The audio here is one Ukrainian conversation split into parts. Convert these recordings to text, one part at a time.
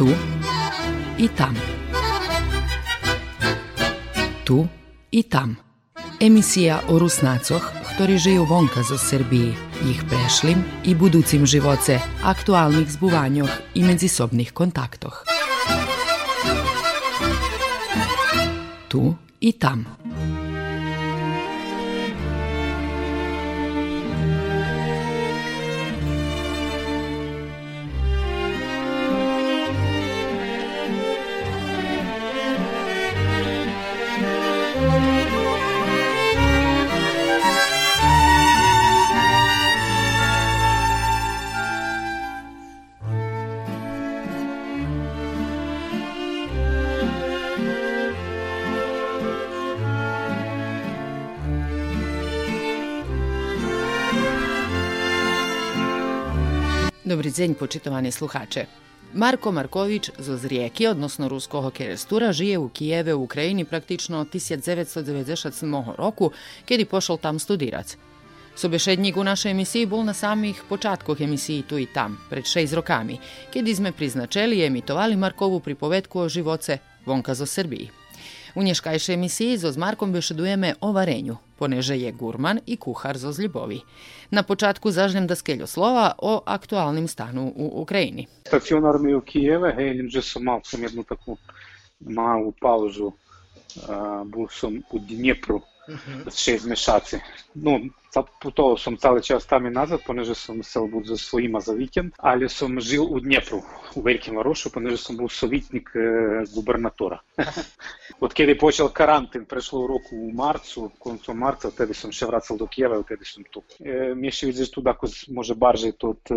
Tu i tam. Tu i tam. Emisija o Rusnacoch, ktorí žijú vonka zo Srbiji, ich prešlim i buducim živoce, aktualnih zbuvanjoh i međusobnih kontaktoh. Tu i tam. Dobri день, почитувани слухаче. Марко Маркович з Rijeki, odnosno ruskого Kerestura, žije u Kijeve u Ukrajini praktično od 1997 roku, kedy pošol tam studirac. Sobešednik u našej emisiji bol na samih počatkoh emisiji tu i tam, pred šest rokami, kedy sme priznačeli i emitovali Markovu pripovetku o živoce vonka zo Srbiji. U nješkajšej emisiji zo s Markom bešedujeme o varenju, poneže je gurman i kuhar zo Zljubovi. Na počatku zažnem da skeljo slova o aktualnim stanu u Ukrajini. Стаціонарний у Києві, гей, вже сам мав сам одну таку малу паузу, а, був сам у Дніпру, ще змішати. Ну, Bud za svojima za vikend, ali sam žil u Dnjepru, u Velikim Varošu, poneže sam bol sovitnik e, gubernatora. Od kada je počel karantin, prešlo u roku u marcu, koncom marca, tedi sam še vracal do Kijeva i tedi sam tu. E, mi še vidiš tu dako može barže tot e,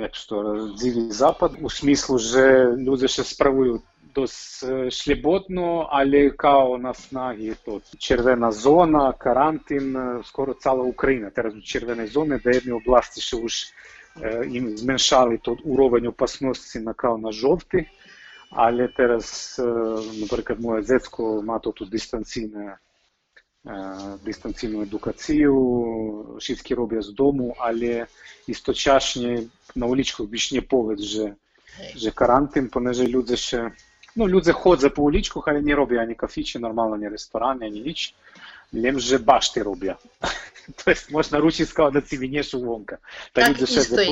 jak što, dzivi zapad, u smislu, že ljudi še spravuju дос шліботно, але као на снагі тут червена зона, карантин, скоро ціла Україна. Teraz у червоної зони, де oblasti ще уж їм зменшали тут уровень опасності на као на жовтий, але зараз, наприклад, моє зецько має тут дистанційне дистанційну едукацію, всі роблять з дому, але істочашні на улічку більш не повед, że, że karantyn, ponieważ ludzie się Ну, люди ходять по уличку, але не роблять ані кафічі, нормально, ні ресторани, ані ніч. Лем же башти роблять. Тобто можна ручі сказати, ці мені шувонка. Та люди ще за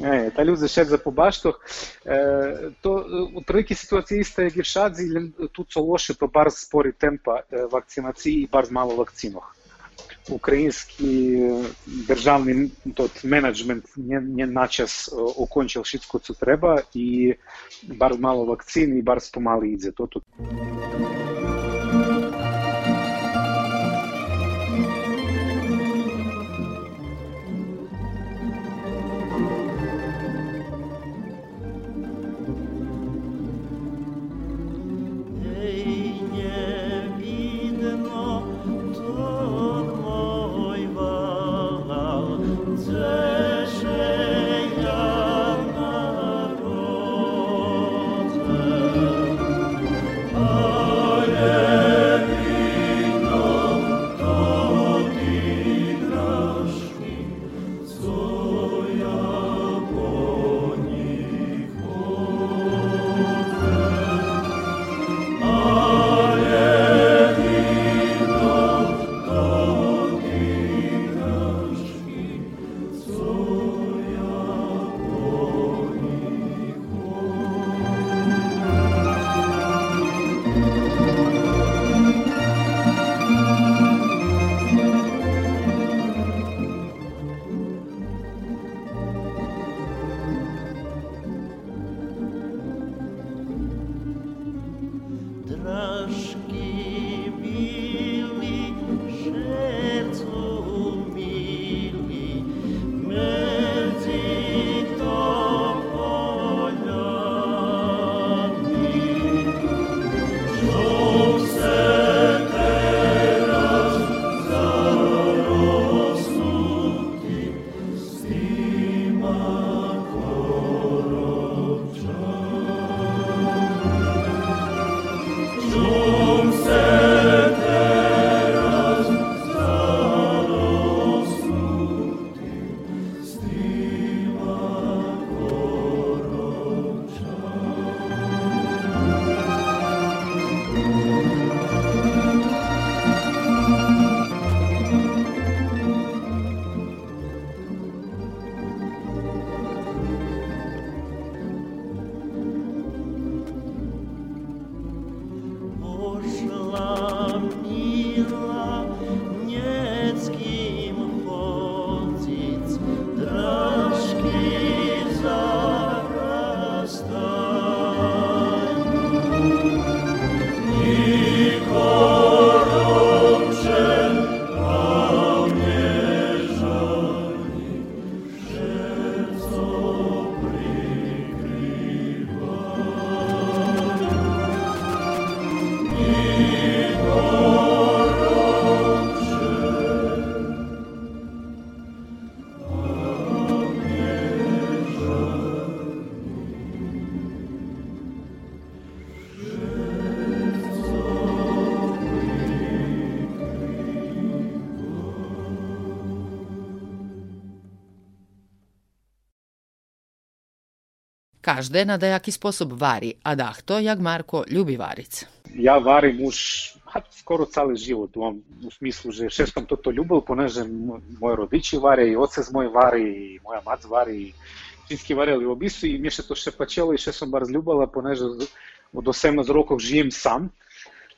е, та люди ще за по баштах. Е, то у трики ситуації стає гіршадзі, тут солоші то бар спорі темпа вакцинації і бар мало вакцинах український державний тот менеджмент не, не начас окончив wszystko, co треба, і bardzo mało wakcyn i bardzo pomalo idzie. To, to... Každe na dajaki sposob vari, a da, dahto, jak Marko, ljubi varic. Ja varim už skoro цілий život, u smislu, že še sam to to ljubил, poneže moji rodiči vare, i otac moj vari, i moja mat vari, i всички варили обису и ми ще то ще почело и ще съм бар злюбала, понеже od 18 років живем сам.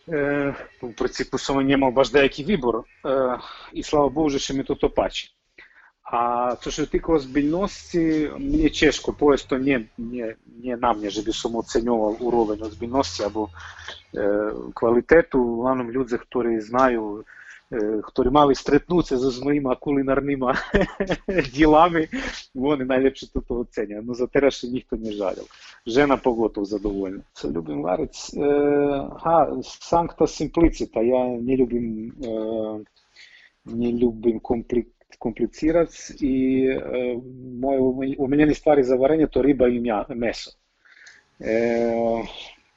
Е, в принципі, саме не мав баш деякий вибор, е, і слава Богу, що ми тут опачі. A co się tyka ozbiljnosti, mnie ciężko powiedzieć, to nie, nie, nie na mnie, żeby som oceniował уровень ozbiljności albo e, kvalitetu. Uglavnom люди, які знають, e, які мали стретнутися з моїми кулінарними ділами, вони найліпше тут оцінюють. Ну за те, що ніхто не жалів. Жена поготов задовольна. Це любим варить. Е, га, санкта симплицита. Я не любим, е, не любим комплік komplicirac i e, moje omiljene stvari za varenje to riba i meso. E,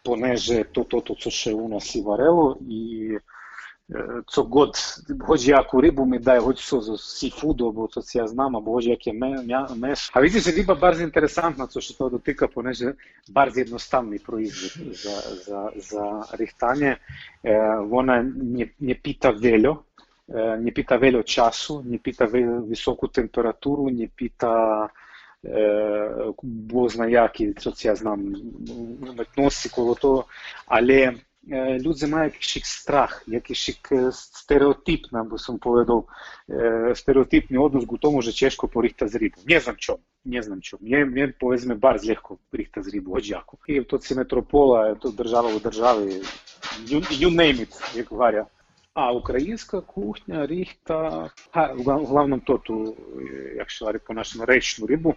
poneže to, to, to, co še u nas i varelo i e, co god, hoće jaku ribu mi daje, hoće so za seafood, bo to ja znam, a hoće jakie me, meso. A vidite, riba bardzo interesantna, co się to dotyka, poneže bardzo jednostavni proizvod za, za, za rihtanje. E, ona nie, nie pita veljo, не пита вело часу, не пита високу температуру, не пита Бог знає які, це я знам, метноси коло того, але люди мають якийсь страх, якийсь стереотип, нам би сам поведав, стереотипний odnos к тому, že češko porihta z ribu. Ne znam čom, ne znam čom. Mje, mje povedzme bar zlehko porihta z ribu, hoć jako. I to si metropola, to država u državi, you, you name it, як говоря. А українська кухня, ріхта, а, главном тоту, якщо говорити по нашому речну рибу,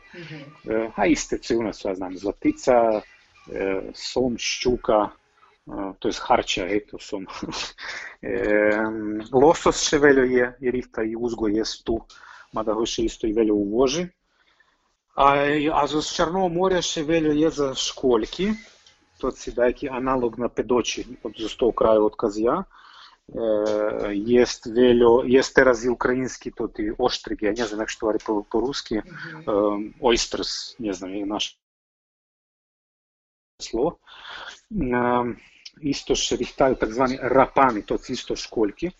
uh-huh. а істиці у нас, я знаю, златиця, сом, щука, тобто харча, гей, то сом. Лосос ще велю є, і ріхта, і узго є сту, мада істо і велю у вожі. А, а з Чорного моря ще велю є за школьки, то це деякий аналог на педочі, от з того краю от Каз'я. Jest jest teraz i ukraiński to ty osztryg, ja nie znam jak to po, po ruski, mhm. oysters, nie znam jak nasze слово. Isto ще ріхтають так звані рапани, то isto школьки.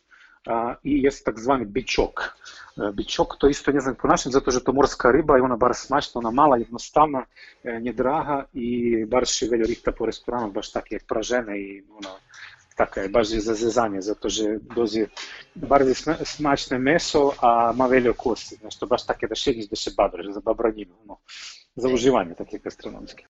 І є так званий бичок. Бичок то isto не знаю по нашим, zato že to morska riba i ona bar смачна, вона мала, jednostavna, недрага і bar ще велю ріхта по ресторанах, baš так як пражена і вона za zezanje, zato že dozi bardziej smačne meso, a ma veljo kosti. Znači, to baš tako da šegiš da se babraš, za babraninu, no, za uživanje takie gastronomskie.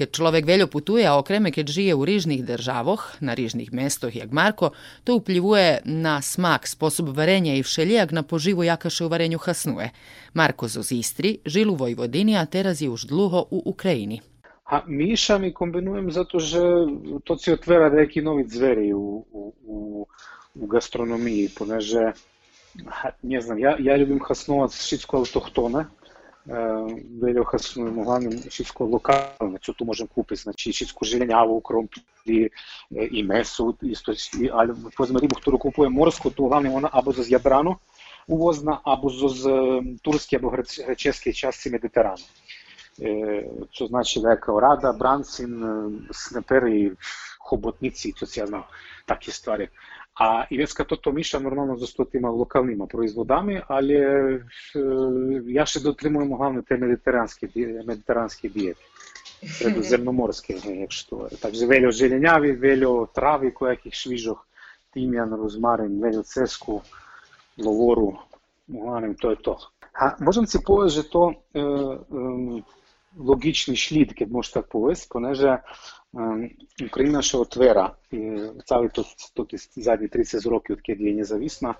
Kad človek veljo putuje a okreme kad žije u rižnih državoh, na rižnih mestoh jak Marko, to upljivuje na smak, sposob varenja i všelijak na poživu jakaše u varenju hasnuje. Marko z Istri žil u Vojvodini, a teraz je už dluho u Ukrajini. A mišam i kombinujem zato že to si otvara neki novi zveri u, u, u, u gastronomiji, poneže ne znam, ja, ja ljubim hasnovac šitsko autohtone, велю хасуємо главним всичко локалне, що tu можемо купити, значить всичко жиленяву, кромплі і месу, і, і, але возьме рибу, яку купує морську, то главне вона або з Ядрану увозна, або з турської або гречеської частини Медитерану. Що значить Велика Орада, Брансін, Снепери, Хоботниці, то це я знав такі стvari. Već to, to miša normalno zastoti ima lokalnima proizvodami, ali e, ja še дотримуємо главне те медитеранські, медитеранські дієти. Середоземноморські, якщо. Takže велjo želenjavi, велjo travi кояких švižoh, timjan, rozmarin, велjo cesku, lovoru, uglavnom to je to. A možem si povedati, že to e, e, logični šlid, keď možeš tak povesti, poneže Україна ще отвера цілий тут, тут задні 30 років, відколи є независна.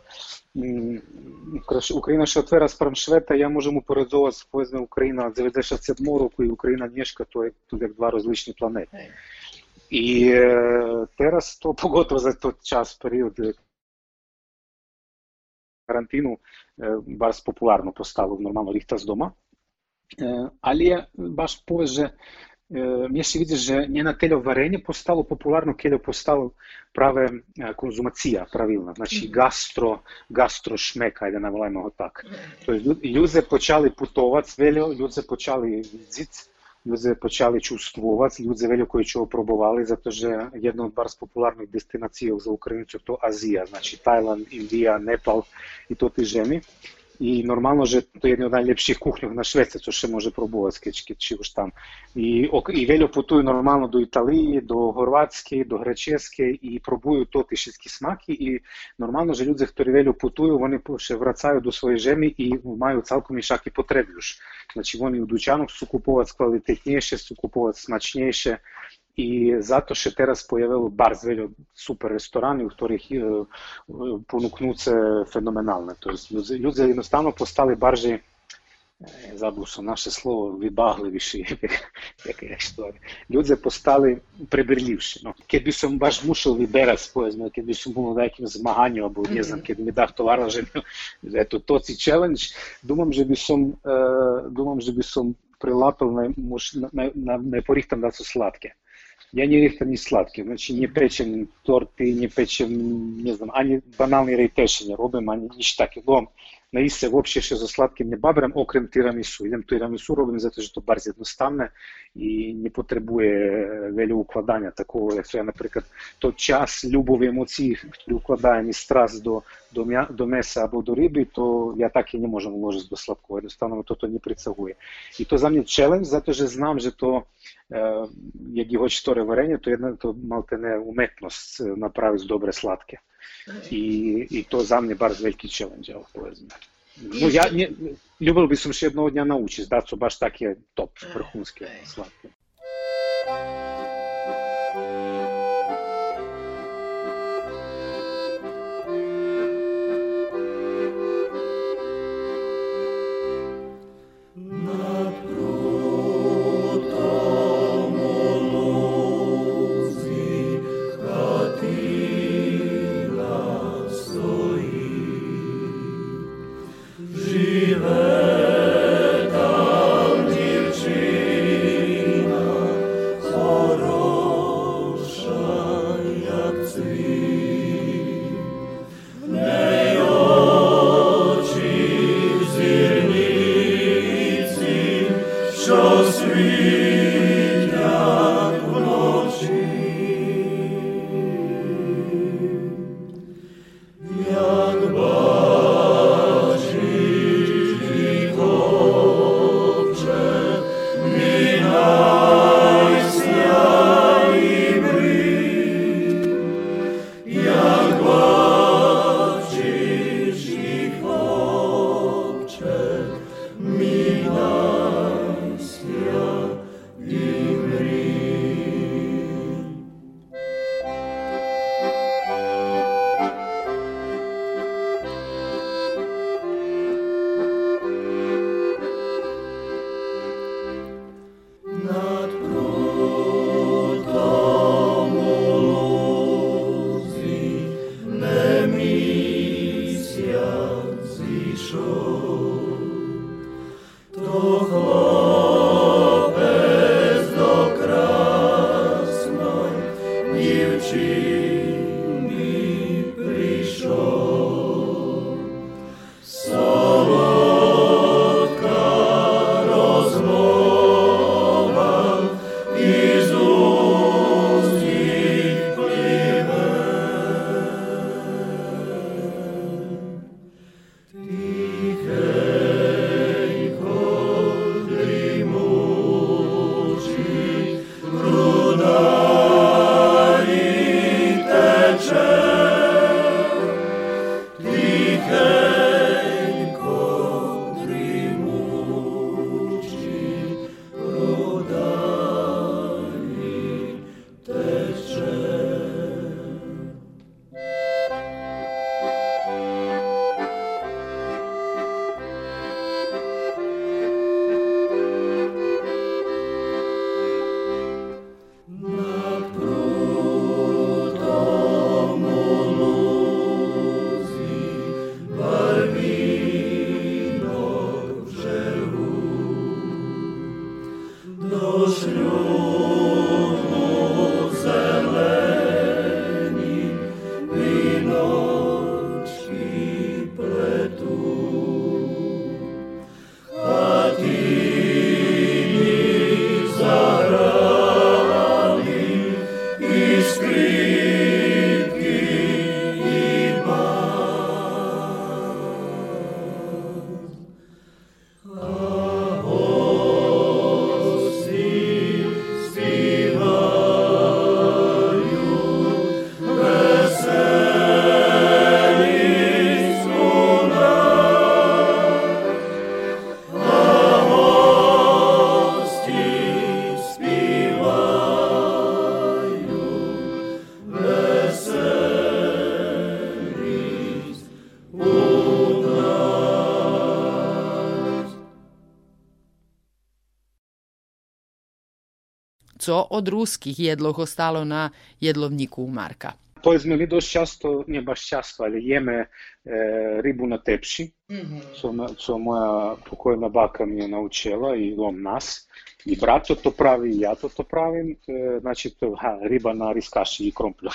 Україна ще отвера спрям Швета, я можемо порозувати повезне Україна 97 року і Україна Нєшка, то є тут як два розличні планети. І зараз то погода за той час, період карантину, барс популярно поставив нормально ріхта з дома. Але баш повеже Mje se vidi, že njena teljo varenje postalo popularno, keljo postalo prave konzumacija pravilna, znači gastro, gastro šmek, ajde navolajmo ho tak. To je, ljudi počali putovat veljo, ljudi počali vidjeti, ljudi počali čustvovati, ljudi veljo koji će oprobovali, zato že jedna od bar popularnih destinacija za Ukrajinicu to Azija, znači Tajland, Indija, Nepal i to ti žemi. І нормально же то є од найлепших кухнях на Швеција, што ще може пробувати скечки, чи уж там. І, і велю путую нормально до Італії, до Хорватської, до Гречеської, і пробую то тишицькі смаки, і нормально же люди, хто велю путую, вони ще врацають до своєї жемі і мають цілком ішакі потреби. Значи, вони у дучанок су квалітетніше, сукуповати смачніше, i zato še teraz pojavilo bar zveljo super restorani, v ktorých ponuknuce fenomenalne. To jest jednostavno postali barži забув, що наше слово вибагливіші, як, як що. Люди постали приберлівші. Ну, Кeby som baš musel vyberať, povedzme, keby som bol na nejakým zmaganiu, alebo не знам, keby mi dach tovar, že eto, to si challenge, думам, že by som, uh, думам, že by som прилапив на, на, на, на поріхтам да са сладке. Я не рихтам не сладкі, значить не печем торти, не печем, не знаю, ані банальні рейтеші не робимо, ані ніщо таке. Бо наїсться взагалі ще за сладким не бабрем, окрім тирамісу. Йдемо тирамісу робимо, за те, що то дуже одноставне і не потребує велю укладання такого, як я, наприклад, то час любові емоцій, які укладаємо і страст до, до, до меса або до риби, то я так і не можу вложити до сладкого. Jednostavno to to не прицягує. І то за мене челендж, за те, що знам, що то як його чотири варення, то jedna to maltene umetnost napraviti dobre slatke. I, i to za mne bar veliki challenge, evo, povedzme. No, ja не, любив би сум ще одного дня научити, да, це баш таке топ, co od ruskih jedlog ostalo na jedlovniku Marka? Dość nie baš e, rybu na mm-hmm. co, co moja pokojna baka mi je naučila i on nas. I brato to pravi, i ja to to pravim, e, znači to ha, riba на рискаші і кромплю.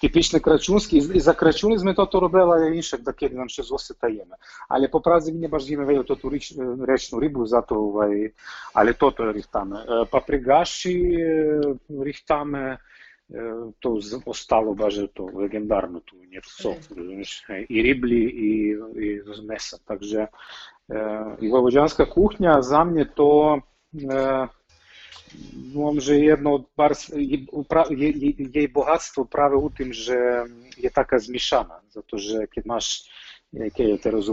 Типічний крачунський, і за крачунізм то то робила інших, да кеді нам ще зоси таєме. Але по празі мені баж їме вею то ту річ, речну рибу, зато, але то то ріхтаме. Папригаші ріхтаме, to ostalo baš to legendarno tu njercov, i riblji i, i mesa. Takže vojvođanska kuhnja za mnje to Може, jedno od bar, je, je, jej bogactwo prawie u tym, że jest taka zmieszana, za to, że kiedy masz jakie je teraz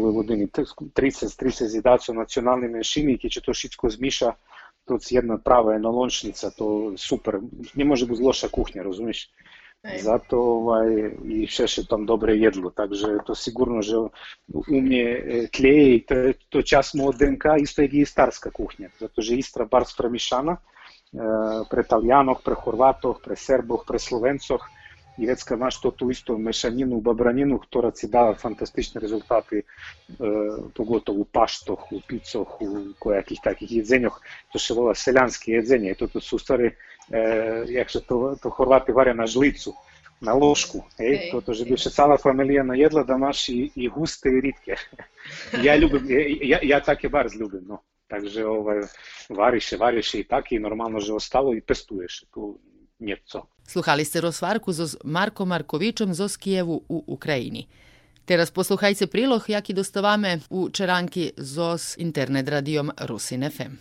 30 30 zidacov nacionalne menšine, ki če to všetko zmiša, тут jedna prava enolončnica, to super. Не може бути loša kuhnja, розумієш? Zato ovaj, i še tam dobre jedlo, takže to sigurno, že u mnje tleje i to, to čas mo DNK isto je i starska kuhnja, zato že Istra bar spremišana, pre Talijanoh, pre Horvatoh, pre Serboh, pre Slovencoh, i već kad imaš to tu isto mešaninu, babraninu, która ci dava fantastične rezultate, e, pogotovo u paštoh, u picoh, u kojakih takih jedzenjoh, to se vola seljanske jedzenje, to, to su u stvari, e, jak se to, to Horvati varja na žlicu, na lošku, ej, to, to že bi še cela familija najedla da imaš i, i guste i ritke. ja ljubim, ja, ja take bar zljubim, no. Takže ovaj, variše, variše i taki, normalno že ostalo i pestuješ. Tu nieco. Sluhali ste rozvarku so Markom Markovičom zo Kijevu u Ukrajini. Teraz posluchajcie prilog, jaki dostawamy u Czeranki z internet radiom Rusin FM.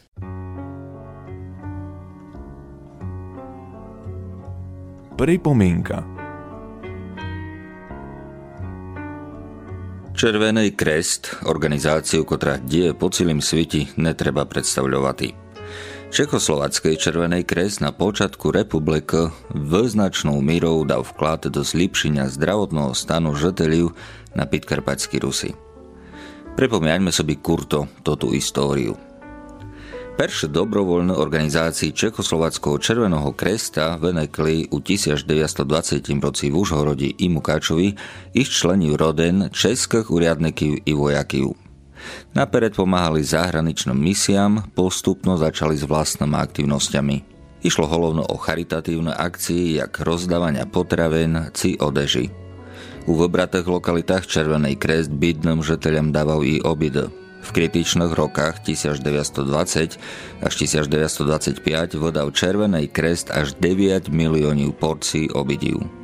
Pripomienka Červený krest, organizáciu, ktorá die po celým sveti, netreba predstavľovať. Čechoslovackej Červenej kres na počiatku republiky význačnou mírou dal vklad do zlepšenia zdravotného stanu žiteľov na Pitkarpatský Rusy. Pripomeňme sobie kurto toto históriu. Perše dobrovoľné organizácii Čechoslovackého Červeného kresta venekli u 1920 roci v Užhorodi i ich člení roden českých uriadnikov i vojakov. Napered pomáhali zahraničným misiám, postupno začali s vlastnými aktivnosťami. Išlo holovno o charitatívne akcie, jak rozdávania potraven či odeži. U vybratých lokalitách Červenej kres bydným žeteľom dával i obid. V kritičných rokách 1920 až 1925 vodal Červenej krest až 9 miliónov porcií obidiu.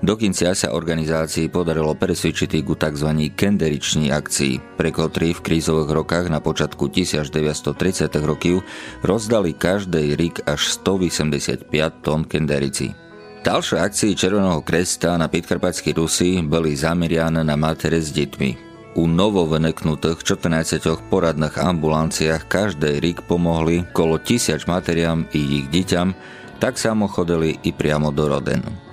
Dokonca sa organizácii podarilo presvedčiť ku tzv. kenderiční akcii, pre ktorý v krízových rokách na počiatku 1930 rokov rozdali každý rik až 185 tón kenderici. Ďalšie akcie Červeného kresta na Pitkarpatskej Rusi boli zameriané na matere s deťmi. U novoveneknutých 14 poradných ambulanciách každý rik pomohli kolo tisíc materiám i ich deťam, tak samo chodili i priamo do roden.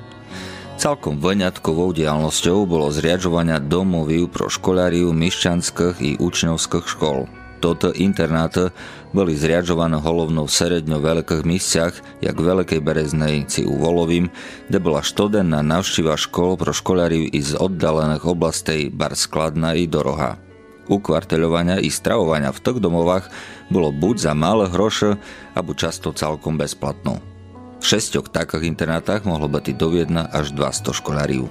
Celkom voňatkovou diálnosťou bolo zriadžovania domoví pro školáriu mišťanských i učňovských škol. Toto internáty boli zriadžované holovnou seredňo veľkých místach, jak Veľkej Bereznej či u Volovým, kde bola štodenná navštíva škol pro školáriu i z oddalených oblastej bar skladná i doroha. Ukvarteľovania i stravovania v tých domovách bolo buď za malé hroše, alebo často celkom bezplatno. V šesťoch takých internátach mohlo byť do Viedna až 200 školáriu.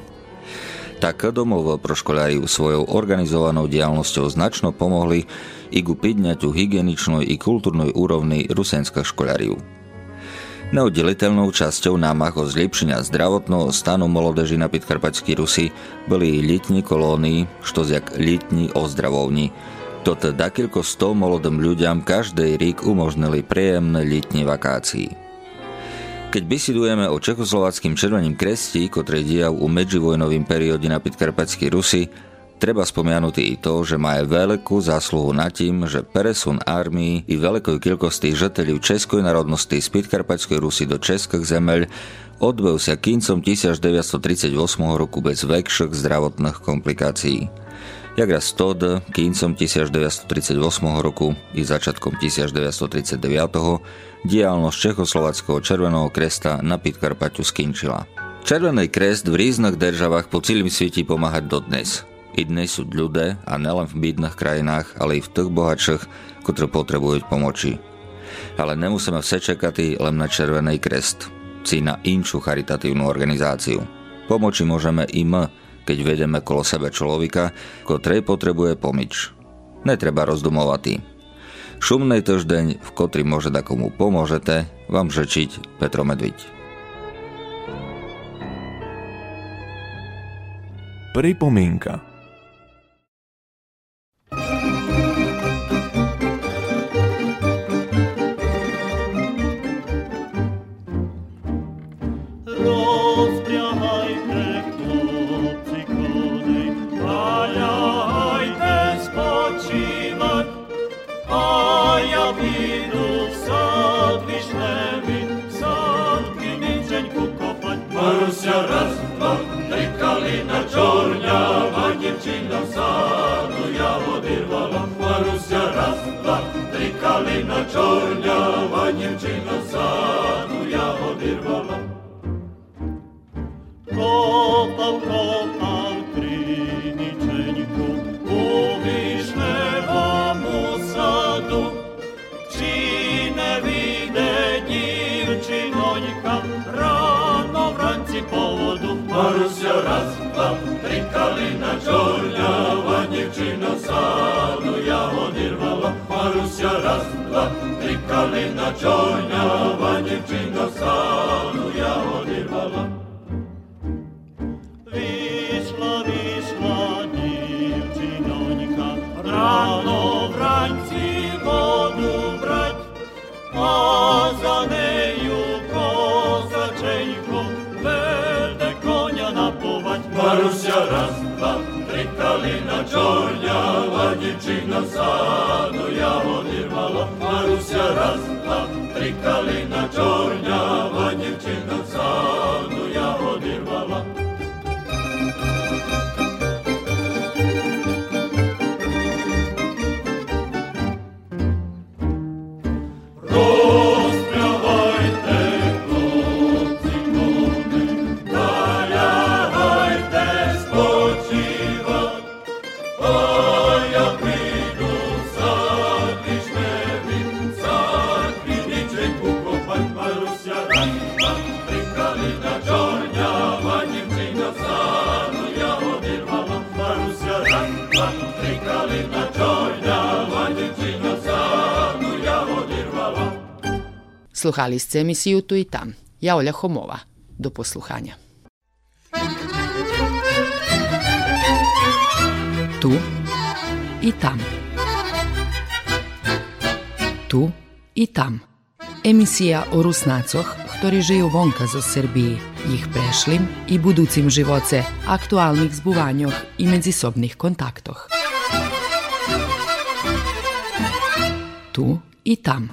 Tak domov pro školáriu svojou organizovanou diálnosťou značno pomohli i ku pidňaťu hygieničnej i kultúrnej úrovni rusenská školáriu. Neoddeliteľnou časťou námach o zlepšenia zdravotného stanu molodeži na Pitkarpačský Rusi boli letní kolónii, što jak letní ozdravovni. Toto dakilko 100 molodým ľuďom každý rík umožnili príjemné letní vakácii. Keď besidujeme o Čechoslovackým červeným kresti, ktorý dial u medživojnovým perióde na Pitkarpatskej Rusi, treba spomianuť i to, že má veľkú zásluhu na tým, že presun armii i veľkoj kilkosti žeteľov českej národnosti z Pitkarpatskej Rusy do českých zemeľ odbel sa kincom 1938 roku bez väčších zdravotných komplikácií. Jak raz tod, kincom 1938 roku i začiatkom 1939 diálnosť Čechoslovackého červeného kresta na Pitkarpaťu skončila. Červený krest v rýznych državách po celým svete pomáhať dodnes. I dnes sú ľudé, a nelen v bídnych krajinách, ale i v tých bohatších, ktorí potrebujú pomoci. Ale nemusíme vse čakať len na Červený krest, či na inčú charitatívnu organizáciu. Pomoči môžeme i my, keď vedeme kolo sebe človeka, ktorý potrebuje pomič. Netreba rozdumovať. Шумний тиждень, в котрій може декому поможете, вам жечить Петро Медвідь. Pripomienka два, три калина чорнява, дівчина саду ягоди рвала. Маруся раз, два, три калина чорнява, дівчина саду я одірвала. Дівчина саду я одірвала, Маруся раз, два, три калина чорнява, Sluhali ste emisiju Tu i tam. Ja Olja Homova. Do posluhanja. Tu i tam. Tu i tam. Emisija o Rusnacoh, ktori žijú vonka zo Srbiji, ich prešlim i buducim živoce, aktualnih zbuvanjoh i medzisobnih kontaktoh. Tu i tam.